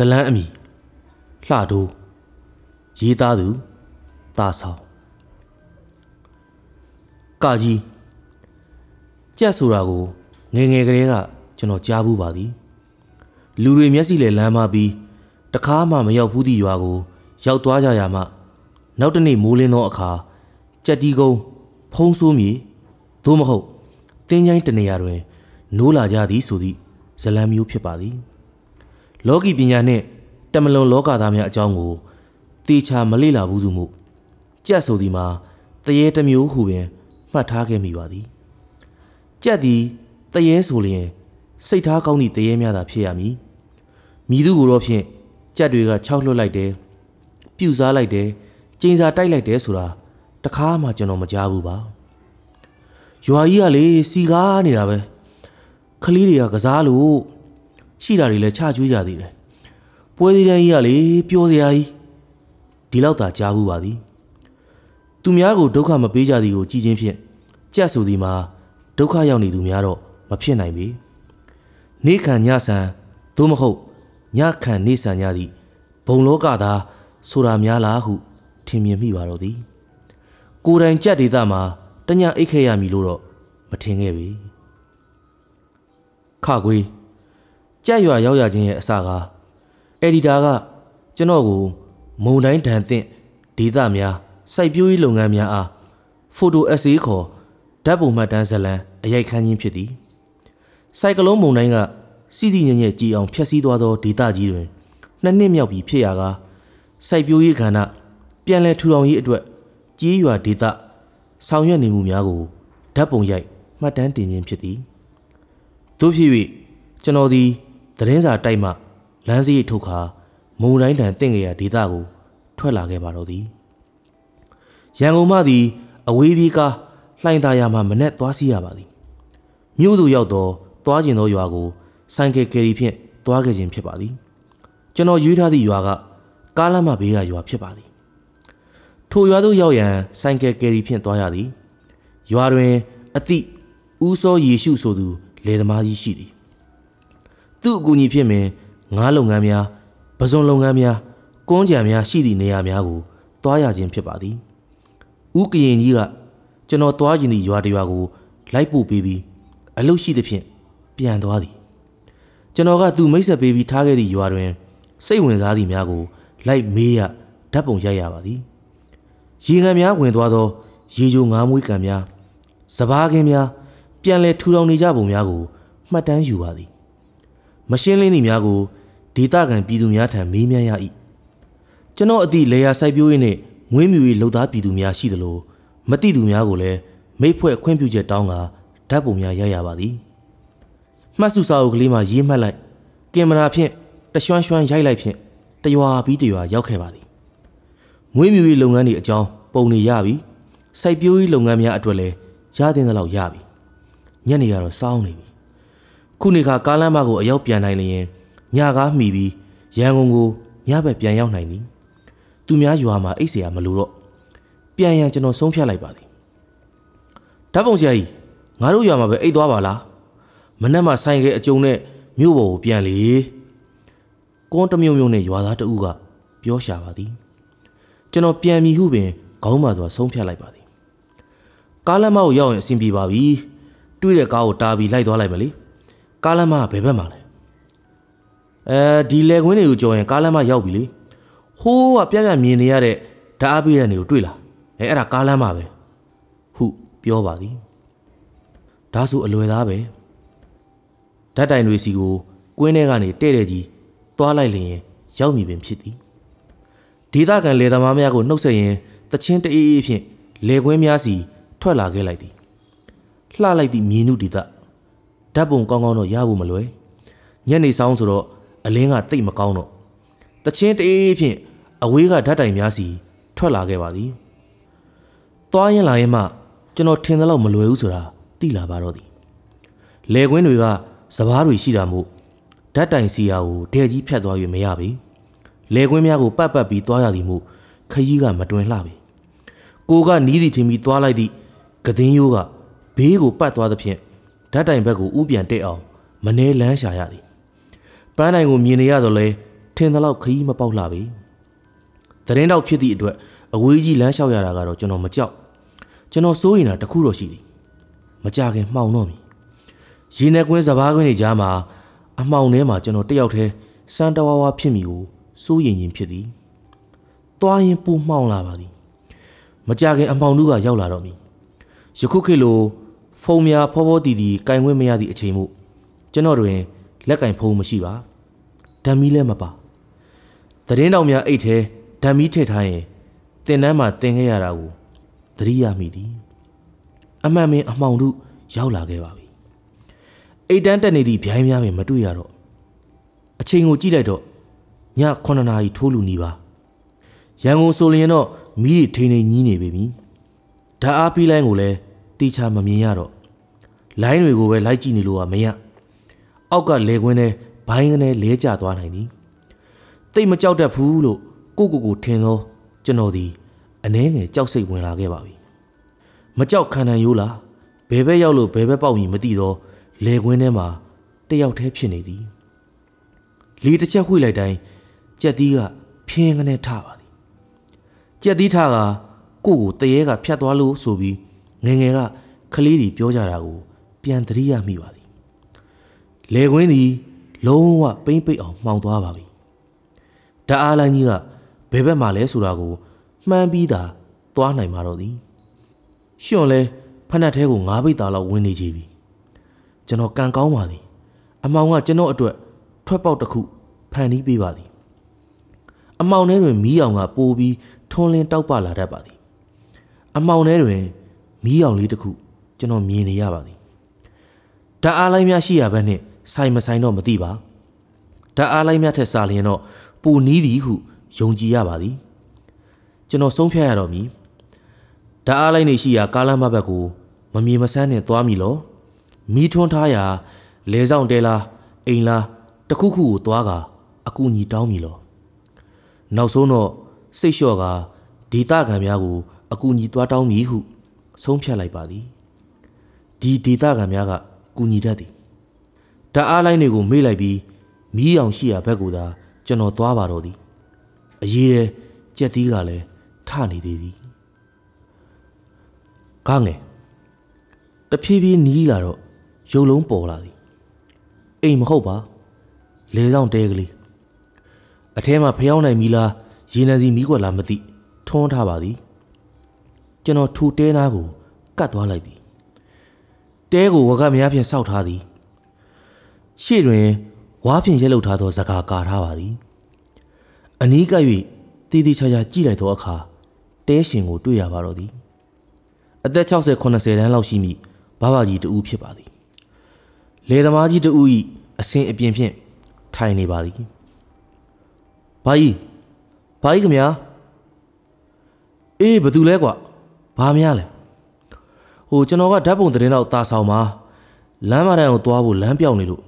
ဇလန်းအမီလှတိုးရေးသားသူတာဆောင်ကာကြီးကြက်ဆိုတာကိုငယ်ငယ်ကလေးကကျွန်တော်ကြားဘူးပါသည်လူတွေမျက်စိလဲလမ်းမပြီးတခါမှမရောက်ဘူးသည့်ရွာကို ရောက်သွားကြရမှနောက်တနေ့မိုးလင်းသောအခါကြက်တီကုန်းဖုံးဆိုးမြေသို့မဟုတ်တင်းချိုင်းတနေရာတွင်နိုးလာကြသည်ဆိုသည့်ဇလံမျိုးဖြစ်ပါသည် လောကီပညာနှင့်တမလွန်လောကသားများအကြောင်းကိုတေချာမလေ့လာဘူးသူမှုကြက်ဆိုသည်မှာတရေတစ်မျိုးဟုပင်မှတ်ထားခဲ့မိပါသည်ကြက်သည်တရေဆိုလျင်စိတ်ထားကောင်းသည့်တရေများသာဖြစ်ရမည်မိသူကိုတော့ဖြင့်ကြက်တွေကခြောက်လွတ်လိုက်တယ်ပြူစားလိုက်တယ်ကျင်းစာတိုက်လိုက်တယ်ဆိုတာတခါမှကျွန်တော်မကြားဘူးပါရွာကြီးကလေစီကားနေတာပဲခလေးတွေကကစားလို့ ရှိတာတွေလည်းချကျွေးကြသေးတယ်ပွဲစည်းတန်းကြီးကလေပျော်စရာကြီးဒီလောက်သာကြားဘူးပါသည်သူများကိုဒုက္ခမပေးကြသည်ကိုကြည်ချင်းဖြင့်ကြက်ဆိုသည်မှာဒုက္ခရောက်နေသူများတော့မဖြစ်နိုင်ပေနေခံညဆန်သို့မဟုတ်ညခံနေဆန်ညသည့်ဘုံလောကသာဆိုတာများလားဟုထင်မြင်မိပါတော့သည်ကိုယ်တိုင်ကြက်ဒေသမှာတညအိတ်ခဲ့ရမည်လို့တော့မထင်ခဲ့ပေခခွေး ကြက်ရွာရောက်ရခြင်းရဲ့အစကားအက်ဒီတာကကျွန်တော်ကိုမုံတိုင်းဒဏ်သင့်ဒေသများစိုက်ပျိုးရေးလုပ်ငန်းများအားဖိုတိုအက်ဆေးခေါ်ဓာတ်ပုံမှတ်တမ်းဇလံအရိုက်ခန်းခြင်းဖြစ်သည်စိုက်ကလုံးမုံတိုင်းကစီးစီးညံ့ညံ့ကြည်အောင်ဖျက်ဆီးသွားသောဒေသကြီးတွင်နှစ်နှစ်မြောက်ပြီးဖြစ်ရာကစိုက်ပျိုးရေးကဏ္ဍပြန်လည်ထူထောင်ရေးအတွက်ကြေးရွာဒေသဆောင်ရွက်နေမှုများကိုဓာတ်ပုံရိုက်မှတ်တမ်းတင်ခြင်းဖြစ်သည်တို့ဖြစ်၍ကျွန်တော်သည် သတင်းစာတိုက်မှလမ်းစည်းထုတ်ခါမုံတိုင်းတန်တင့်ကြရာဒေသကို ထွက်လာခဲ့ပါတော့သည်ရန်ကုန်မှသည်အဝေးပြေးကားလှိုင်သာယာမှမနဲ့သွားစီရပါသည်မြို့သူရောက်တော့သွားကျင်သောရွာကိုဆိုင်ကယ်ကယ်ရီဖြင့်သွားခဲ့ခြင်းဖြစ်ပါသည်ကျွန်တော်ရွေးထားသည့်ရွာကကားလမ်းမဘေးကရွာဖြစ်ပါသည်ထိုရွာသို့ရောက်ရန်ဆိုင်ကယ်ကယ်ရီဖြင့်သွားရသည်ရွာတွင်အသည့်ဦးစောယေရှုဆိုသူလယ်သမားကြီးရှိသည် သူ့အကူအညီဖြစ်မယ်ငါးလုပ်ငန်းများပဇွန်လုပ်ငန်းများကွန်းကြံများရှိသည့်နေရာများကိုတွားရခြင်းဖြစ်ပါသည်ဦးကရင်ကြီးကကျွန်တော်တွားခြင်းသည့်ရွာတရွာကိုလိုက်ပို့ပေးပြီးအလုတ်ရှိသဖြင့်ပြန်သွားသည်ကျွန်တော်ကသူမိတ်ဆက်ပေးပြီးထားခဲ့သည့်ရွာတွင်စိတ်ဝင်စားသည့်များကိုလိုက်မေးရဓာတ်ပုံရိုက်ရပါသည်ရေငံများဝင်သွားသော ရေချိုငါးမွေးကံများစပားခင်းများပြန်လဲထူထောင်နေကြပုံများကိုမှတ်တမ်းယူပါသည် မရှင်းလင်းသည့်များကိုဒေသခံပြည်သူများထံမေးမြန်းရ၏ကျွန်တော်အသည့်လေယာစိုက်ပျိုးရေးနှင့်မွေးမြူရေးလုပ်သားပြည်သူများရှိသလိုမတိသူများကိုလည်းမိတ်ဖွဲ့ခွင့်ပြုချက်တောင်းကဓာတ်ပုံများရိုက်ရပါသည်မှတ်စုစာအုပ်ကလေးမှာရေးမှတ်လိုက်ကင်မရာဖြင့်တရွှန်းရွှန်းရိုက်လိုက်ဖြင့်တရွာပြီးတရွာရောက်ခဲ့ပါသည်မွေးမြူရေးလုပ်ငန်းတွေအကြောင်းပုံနေရပြီစိုက်ပျိုးရေးလုပ်ငန်းများအတွက်လည်းရတဲ့လောက်ရပြီညနေကတော့စောင်းနေပြီ ခုနေခါကားလမ်းမကိုအရောက်ပြန်နိုင်လျင်ညကားမှီပြီးရန်ကုန်ကိုညဘက်ပြန်ရောက်နိုင်သည်သူများရွာမှာအိတ်เสียမလို့တော့ပြန်ရန်ကျွန်တော်ဆုံးဖြတ်လိုက်ပါသည်ဓာတ်ပုံဆရာကြီးငါတို့ရွာမှာပဲအိတ်သွားပါလားမနက်မှဆိုင်ကအကျုံနဲ့မြို့ပေါ်ကိုပြန်လေကွန်တမျိုးမျိုးနဲ့ရွာသားတဦးကပြောရှာပါသည်ကျွန်တော်ပြန်ပြီဟုပင်ခေါင်းမှစွာဆုံးဖြတ်လိုက်ပါသည်ကားလမ်းမကိုရောက်ရင်အဆင်ပြေပါပြီတွေ့တဲ့ကားကိုတားပြီးလိုက်သွားလိုက်မလေ ကားလမ်းမကဘယ်ဘက်မှာလဲအဲဒီလေကွင်းတွေကိုကြော်ရင်ကားလမ်းမရောက်ပြီလေဟိုးကပြပြမြင်နေရတဲ့ဓာတ်အားပေးတဲ့နေကိုတွေ့လားအဲအဲ့ဒါကားလမ်းမပဲဟုပြောပါသည်ဒါဆိုအလွယ်သားပဲဓာတ်တိုင်တွေစီကိုကွင်းထဲကနေတဲ့တဲ့ကြီးသွားလိုက်လျင်ရောက်မည်ပင်ဖြစ်သည်ဒေသခံလေသမားများကိုနှုတ်ဆက်ရင်တချင်းတအေးအေးဖြင့်လေကွင်းများစီထွက်လာခဲ့လိုက်သည်လှလိုက်သည့်မြေနုဒေသ ဓာတ်ပုံကောင်းကောင်းတော့ရဖို့မလွယ်ညနေဆောင်ဆိုတော့အလင်းကတိတ်မကောင်းတော့တချင်းတအေးဖြင့်အဝေးကဓာတ်တိုင်များစီထွက်လာခဲ့ပါသည်သွားရင်လာရင်မှကျွန်တော်ထင်သလောက်မလွယ်ဘူးဆိုတာသိလာပါတော့သည်လေကွင်းတွေကစပားတွေရှိတာမို့ဓာတ်တိုင်စီယာကိုဒဲကြီးဖြတ်သွား၍မရပေလေကွင်းများကိုပတ်ပတ်ပြီးသွားရသည်မို့ခရီးကမတွင်လှပေကိုကနီးသည်ထင်ပြီးသွားလိုက်သည့်ကဒင်းရိုးကဘေးကိုပတ်သွားသဖြင့် ဓာတ်တိုင်ဘက်ကိုဥပြန်တက်အောင်မနေလန်းရှာရသည်ပန်းတိုင်ကိုမြင်နေရတော့လဲထင်သလောက်ခရီးမပေါက်လှပြီသတင်းတော့ဖြစ်သည့်အတွက်အဝေးကြီးလမ်းလျှောက်ရတာကတော့ကျွန်တော်မကြောက်ကျွန်တော်စိုးရင်တာတခုတော့ရှိသည်မကြခင်မှောင်တော့မီရေနဲ့ကွင်းစပားကွင်းတွေကြားမှာအမှောင်ထဲမှာကျွန်တော်တယောက်တည်းစမ်းတဝါဝါဖြစ်မိကိုစိုးရင်ရင်ဖြစ်သည်သွားရင်ပူမှောင်လာပါသည်မကြခင်အမှောင်တို့ကရောက်လာတော့မီယခုခေတ်လို ဖုံများဖောဖောတီတီကင်ဝဲမရသည့်အချိန်မို့ကျွန်တော်တွင်လက်ကင်ဖုံမရှိပါဓာမီလည်းမပါသတင်းတော်များအိတ်ထဲဓာမီထည့်ထားရင်တင်တန်းမှာတင်ခဲ့ရတာကိုသတိရမိသည်အမှန်ပင်အမှောင်တို့ရောက်လာခဲ့ပါပြီအိတ်တန်းတက်နေသည့်ဗျိုင်းများပင်မတွေ့ရတော့အချိန်ကိုကြည့်လိုက်တော့ည9နာရီထိုးလူနေပါရန်ကုန်ဆိုလျင်တော့မီးတွေထိန်ထိန်ကြီးနေပြီဓာတ်အားပီးလိုင်းကိုလည်း တီချာမမြင်ရတော့လိုင်းတွေကိုပဲလိုက်ကြည့်နေလို့ကမရအောက်ကလေခွင်းထဲဘိုင်းကနေလဲကျသွားနိုင်သည်တိတ်မကြောက်တတ်ဘူးလို့ကိုကိုကိုထင်သောကျွန်တော်ဒီအနှဲငယ်ကြောက်စိတ်ဝင်လာခဲ့ပါပြီမကြောက်ခံနိုင်ရိုးလားဘယ်ဘက်ရောက်လို့ဘယ်ဘက်ပေါက်မည်မသိတော့လေခွင်းထဲမှာတယောက်တည်းဖြစ်နေသည်လေတစ်ချက်ဝှေ့လိုက်တိုင်းကြက်သီးကဖင်းကနေထပါသည်ကြက်သီးထကကိုကိုတရေကဖြတ်သွားလို့ဆိုပြီး ငငယ်ကကလေးတွေပြောကြတာကို ပြန်သတိရမိပါသည်လေခွင်းသည် လုံးဝပိမ့်ပိတ်အောင်မှောင်သွားပါပြီဓာအားလိုင်းကြီးကဘယ်ဘက်မှာလဲဆိုတာကိုမှန်းပြီးသာသွားနိုင်မှာတော့သည်ရှင်လဲဖက်နှက်ထဲကိုငါးပိတ်သားလောက်ဝင်နေကြပြီကျွန်တော်ကန်ကောင်းပါသည် အမောင်ကကျွန်တော်အတွက်ထွက်ပေါက်တစ်ခုဖန်တီးပေးပါသည်အမောင်ထဲတွင်မီးအောင်ကပိုးပြီးထွန်းလင်းတောက်ပလာတတ်ပါသည် အမောင်ထဲတွင် မီးအောင်လေးတစ်ခုကျွန်တော်မြင်နေရပါသည်ဓာတ်အားလိုင်းများရှိရဘက်နှင့်ဆိုင်မဆိုင်တော့မသိပါဓာတ်အားလိုင်းများထက်စာလျင်တော့ပူနီးသည်ဟုယုံကြည်ရပါသည်ကျွန်တော်ဆုံးဖြတ်ရတော့မည်ဓာတ်အားလိုင်းနေရှိရာကားလမ်းမဘက်ကိုမမြေမဆန်းနဲ့သွားမည်လောမီးထွန်းထားရာလဲဆောင်တဲလားအိမ်လားတခုခုကိုသွားကအကူညီတောင်းမည်လောနောက်ဆုံးတော့စိတ်လျှော့ကဒေတာခံများကိုအကူညီသွားတောင်းမည်ဟု ဆုံးဖြတ်လိုက်ပါသည်ဒီဒေတာခံများကကူညီတတ်သည်ဓာတ်အားလိုင်းတွေကိုမေ့လိုက်ပြီးမီးအောင်ရှိရာဘက်ကိုသာကျွန်တော်သွားပါတော့သည်အရေးတဲ့ကြက်သီးကလည်းထနေသေးသည်ကားငယ်တဖြည်းဖြည်းနီးလာတော့ရုပ်လုံးပေါ်လာသည်အိမ်မဟုတ်ပါလဲဆောင်တဲကလေးအထဲမှာဖျောင်းနိုင်မီလားရေနံစီမီးခွက်လားမသိထွန်းထားပါသည် ကျွန်တော်ထူတဲနာကိုကတ်သွားလိုက်သည်တဲကိုဝကများဖြင့်စောက်ထားသည်ရှေ့တွင်ဝါးဖြင့်ရက်လုထားသောဇကာကာထားပါသည်အနီးကပ်၍တည်တည်ချာချာကြည့်လိုက်သောအခါတဲရှင်ကိုတွေ့ရပါတော့သည်အသက်60 80တန်းလောက်ရှိမိဘဘကြီးတူဖြစ်ပါသည်လေသမားကြီးတူဤအစင်အပြင်ဖြင့်ထိုင်နေပါသည်ဘာကြီးဘာကြီးခမညာအေးဘသူလဲကွာ ဘာများလဲဟိုကျွန်တော်ကဓာတ်ပုံသတင်းတော့တာဆောင်မှာလမ်းမတန်းကိုသွားဖို့လမ်းပြောင်းနေလို့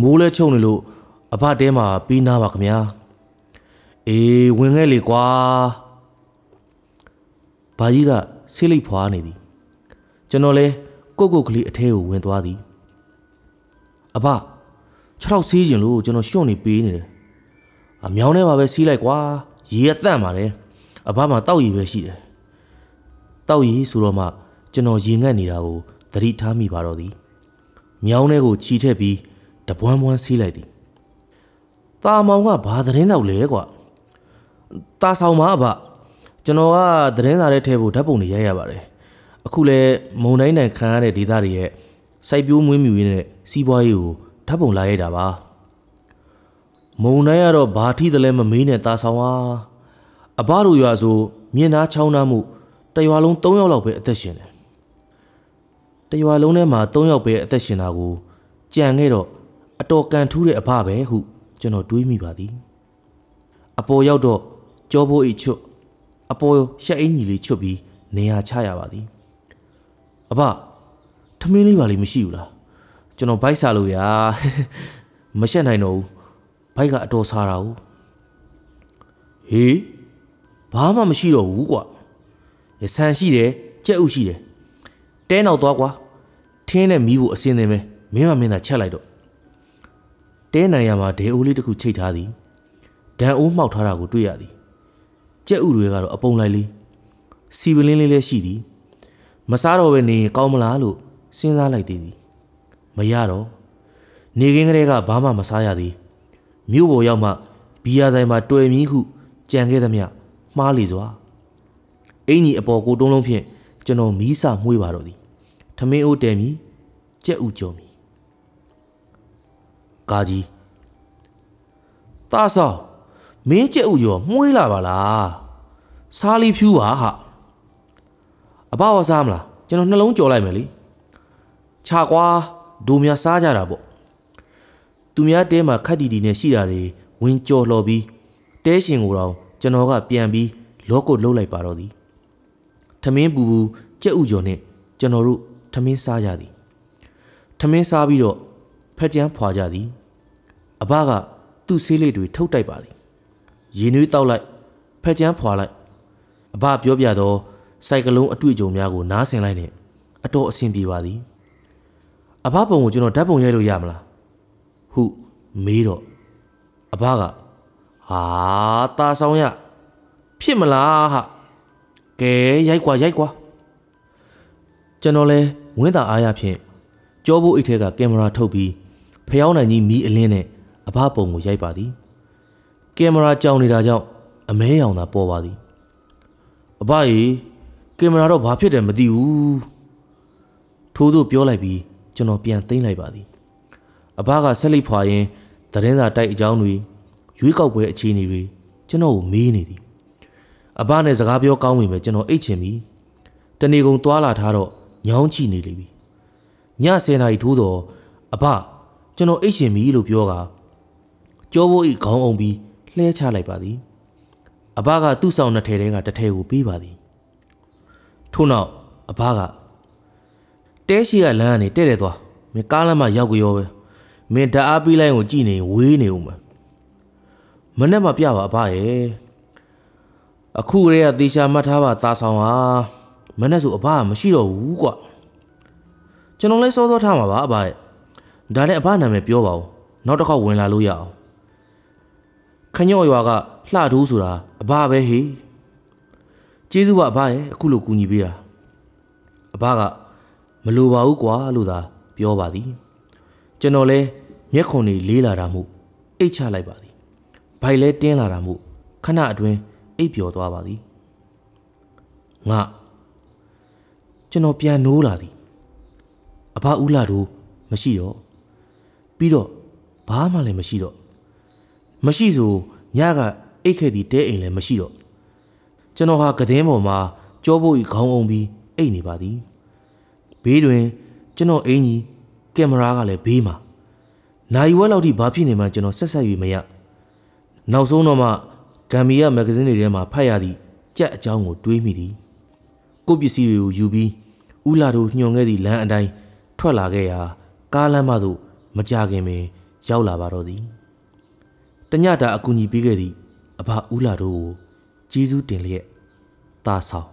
မိုးလဲချုံနေလို့အဖတဲမှာပြီးနာပါခမညာအေးဝင်ခဲ့လေကွာဘာကြီးကဆေးလိပ်ဖွာနေသည်ကျွန်တော်လဲကိုကိုကလေးအထဲကိုဝင်သွားသည်အဖခြေထောက်ဆေးကျင်လို့ကျွန်တော်ရှွန့်နေပေးနေတယ်အမြောင်းထဲမှာပဲစီးလိုက်ကွာရေရတန့်ပါလေအဖမှာတောက်ရည်ပဲရှိတယ် တောက်ရည်ဆိုတော့မှကျွန်တော်ရေငတ်နေတာကိုသတိထားမိပါတော့သည်မြောင်းထဲကိုခြီထည့်ပြီးတပွန်းပွန်းစီးလိုက်သည်တာမောင်ကဘာသတင်းတော့လဲကွာတာဆောင်မှာအဖကျွန်တော်ကသတင်းစာထဲထည့်ဖို့ဓာတ်ပုံတွေရိုက်ရပါတယ်အခုလဲမုံတိုင်းနိုင်ခံရတဲ့ဒေသတွေရဲ့စိုက်ပျိုးမွေးမြူရေးနဲ့စီးပွားရေးကိုဓာတ်ပုံလာရိုက်တာပါမုံတိုင်းကတော့ဘာထီးတယ်လဲမမေးနဲ့တာဆောင်ဟာအဘတို့ရွာဆိုမြင်သားချောင်းသားမှု တရွာလုံး၃ယောက်လောက်ပဲအသက်ရှင်တယ်တရွာလုံးထဲမှာ၃ယောက်ပဲအသက်ရှင်တာကိုကြံခဲ့တော့အတော်ကန်ထူးတဲ့အဖပဲဟုကျွန်တော်တွေးမိပါသည်အပေါ်ရောက်တော့ကြောဘိုးအိတ်ချွတ်အပေါ်ရှက်အင်းကြီးလေးချွတ်ပြီးနေရာချရပါသည်အဖထမင်းလေးပါလေးမရှိဘူးလားကျွန်တော်ဘိုက်စားလို့ရာမရှက်နိုင်တော့ဘူးဘိုက်ကအတော်စားတာဟုတ်ဟေးဘာမှမရှိတော့ဘူးကွာ ဆန်ရှိတယ်ကြက်ဥရှိတယ်တဲနောက်သွားကွာထင်းနဲ့မီးဖို့အစင်းသင်းပဲမင်းမမင်းသာချက်လိုက်တော့တဲနိုင်ရမှာဒေအိုးလေးတစ်ခုချိတ်ထားသည်ဒန်အိုးမှောက်ထားတာကိုတွေ့ရသည်ကြက်ဥတွေကတော့အပုံလိုက်လေးစီပလင်းလေးလည်းရှိသည်မစားတော့ပဲနေရင်ကောင်းမလားလို့စဉ်းစားလိုက်သေးသည်မရတော့နေခင်းကလေးကဘာမှမစားရသည်မြို့ပေါ်ရောက်မှဘီယာဆိုင်မှာတွေ့မီဟုကြံခဲ့သမျှမှားလေစွာ အင်ကြီးအပေါ်ကိုတုံးလုံးဖြင့်ကျွန်တော်မီးစာမှုေးပါတော့သည်ထမင်းအိုးတဲမီကြက်ဥကြော်မီကာကြီးသားဆောင်မင်းကြက်ဥရောမှုေးလာပါလားစားလီဖြူပါဟာအဘဝစားမလားကျွန်တော်နှလုံးကြော်လိုက်မယ်လေခြာကွာဒိုများစားကြတာပေါ့သူများတဲမှာခက်တီတီနဲ့ရှိတာတွေဝင်းကြော်လှော်ပြီးတဲရှင်ကိုတော့ကျွန်တော်ကပြန်ပြီးလောကုတ်လှုပ်လိုက်ပါတော့သည် ထမင်းပူပူကြက်ဥကြော်နဲ့ကျွန်တော်တို့ထမင်းစားကြသည်ထမင်းစားပြီးတော့ဖက်ကြမ်းဖွာကြသည်အဘကသူ့ဆေးလေးတွေထုတ်တိုက်ပါသည်ရေနွေးတောက်လိုက်ဖက်ကြမ်းဖွာလိုက်အဘပြောပြတော့စိုက်ကလုံးအတွေ့အကြုံများကိုနားဆင်လိုက်နဲ့အတော်အဆင်ပြေပါသည်အဘပုံကိုကျွန်တော်ဓာတ်ပုံရိုက်လို့ရမလားဟုမေးတော့အဘကဟာตาဆောင်ရဖြစ်မလားဟာ ကဲရိုက်ကွာရိုက်ကွာကျွန်တော်လဲဝင်းတာအားရဖြင့်ကြောဖို့အိတ်ထဲကကင်မရာထုတ်ပြီးဖျောင်းနိုင်ကြီးမီးအလင်းနဲ့အဘပုံကိုရိုက်ပါသည်ကင်မရာကြောင်နေတာကြောင့်အမဲရောင်သာပေါ်ပါသည်အဘကြီးကင်မရာတော့ဘာဖြစ်တယ်မသိဘူးထိုးသူပြောလိုက်ပြီးကျွန်တော်ပြန်သိမ့်လိုက်ပါသည်အဘကဆက်လက်ဖွာရင်သတင်းစာတိုက်အကြောင်းတွေရွေးကောက်ပွဲအခြေအနေတွေကျွန်တော်ကိုမေးနေသည် အဘနဲ့စကားပြောကောင်းပြီပဲကျွန်တော်အိတ်ချင်ပြီတနေကုန်သွားလာထားတော့ညောင်းချနေလိမ့်ပြီည10နာရီထိုးတော့အဘကျွန်တော်အိတ်ချင်ပြီလို့ပြောကကြောဘိုးဤခေါင်းအောင်ပြီးလှဲချလိုက်ပါသည်အဘကသူ့ဆောင်နှစ်ထဲတဲကတစ်ထဲကိုပေးပါသည်ထို့နောက်အဘကတဲရှိကလမ်းကနေတဲ့တဲ့သွားမင်းကားလမ်းမှာရောက်ကြောပဲမင်းဓာတ်အားပေးလိုက်ကိုကြည်နေဝေးနေဦးမှာမနဲ့မပြပါအဘရဲ့ အခုရေကသေချာမှတ်ထားပါตาဆောင်ဟာမနဲ့ဆိုအဘကမရှိတော့ဘူးကွာကျွန်တော်လည်းစောစောထားမှာပါအဘရဲ့ဒါနဲ့အဘနာမည်ပြောပါဦးနောက်တစ်ခေါက်ဝင်လာလို့ရအောင်ခညော့ရွာကလှထိုးဆိုတာအဘပဲဟေးကျေးဇူးပါအဘရဲ့အခုလိုကူညီပေးတာအဘကမလိုပါဘူးကွာလို့သာပြောပါသည်ကျွန်တော်လဲမျက်ခုံတွေလေးလာတာမှုအိတ်ချလိုက်ပါသည်ဘိုက်လဲတင်းလာတာမှုခဏအတွင်း အိပ်ပျော်သွားပါသည်ငါကျွန်တော်ပြန်နိုးလာသည်အဘဦးလာတို့မရှိတော့ပြီးတော့ဘာမှလည်းမရှိတော့မရှိဆိုညကအိတ်ခဲ့သည့်တဲအိမ်လည်းမရှိတော့ကျွန်တော်ဟာကတဲ့ပေါ်မှာကြောဖို့ဤခေါင်းအောင်ပြီးအိတ်နေပါသည်ဘေးတွင်ကျွန်တော်အင်ကြီးကင်မရာကလည်းဘေးမှာနိုင်ဝက်လောက်ထိဘာဖြစ်နေမှကျွန်တော်ဆက်ဆက်၍မရနောက်ဆုံးတော့မှ ဂမ်ဘီယာမဂဇင်းတွေထဲမှာဖတ်ရသည့်ကြက်အကြောင်းကိုတွေးမိသည်ကိုပစ္စည်းတွေကိုယူပြီးဥလာတို့ညွန်ခဲ့သည့်လမ်းအတိုင်းထွက်လာခဲ့ရာကားလမ်းမသို့မကြခင်ပင်ရောက်လာပါတော့သည်တညတာအကူအညီပေးခဲ့သည့်အဘဥလာတို့ကိုကျေးဇူးတင်လျက်တာဆောင်